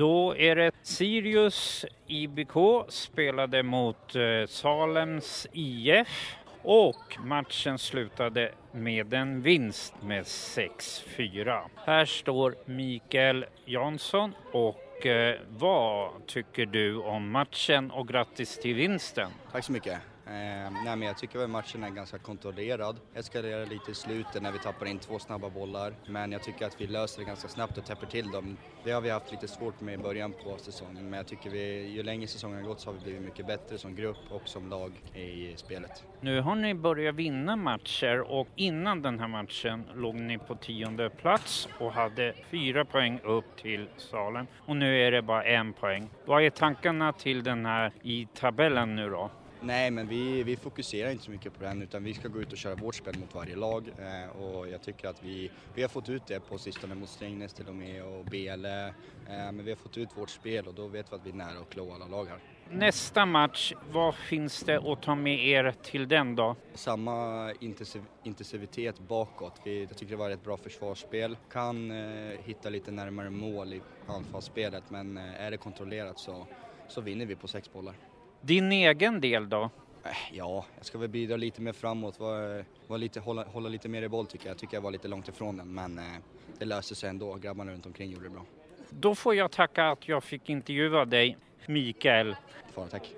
Då är det Sirius IBK spelade mot eh, Salems IF och matchen slutade med en vinst med 6-4. Här står Mikael Jansson och eh, vad tycker du om matchen och grattis till vinsten? Tack så mycket. Eh, nej, men jag tycker väl matchen är ganska kontrollerad. Eskalerar lite i slutet när vi tappar in två snabba bollar. Men jag tycker att vi löser det ganska snabbt och täpper till dem. Det har vi haft lite svårt med i början på säsongen. Men jag tycker vi, ju längre säsongen har gått så har vi blivit mycket bättre som grupp och som lag i spelet. Nu har ni börjat vinna matcher och innan den här matchen låg ni på tionde plats och hade fyra poäng upp till Salem. Och nu är det bara en poäng. Vad är tankarna till den här i tabellen nu då? Nej, men vi, vi fokuserar inte så mycket på den utan vi ska gå ut och köra vårt spel mot varje lag eh, och jag tycker att vi, vi har fått ut det på sistone mot Strängnäs till och med och Bele. Eh, men vi har fått ut vårt spel och då vet vi att vi är nära att klå alla lag här. Nästa match, vad finns det att ta med er till den då? Samma intensiv, intensivitet bakåt. Vi, jag tycker det var ett bra försvarsspel. Kan eh, hitta lite närmare mål i anfallsspelet men eh, är det kontrollerat så, så vinner vi på sex bollar. Din egen del då? Eh, Ja, jag ska väl bidra lite mer framåt, var, var lite, hålla, hålla lite mer i boll tycker jag. Jag tycker jag var lite långt ifrån den men eh, det löser sig ändå. Grabbarna runt omkring gjorde det bra. Då får jag tacka att jag fick intervjua dig, Mikael. Fara, tack.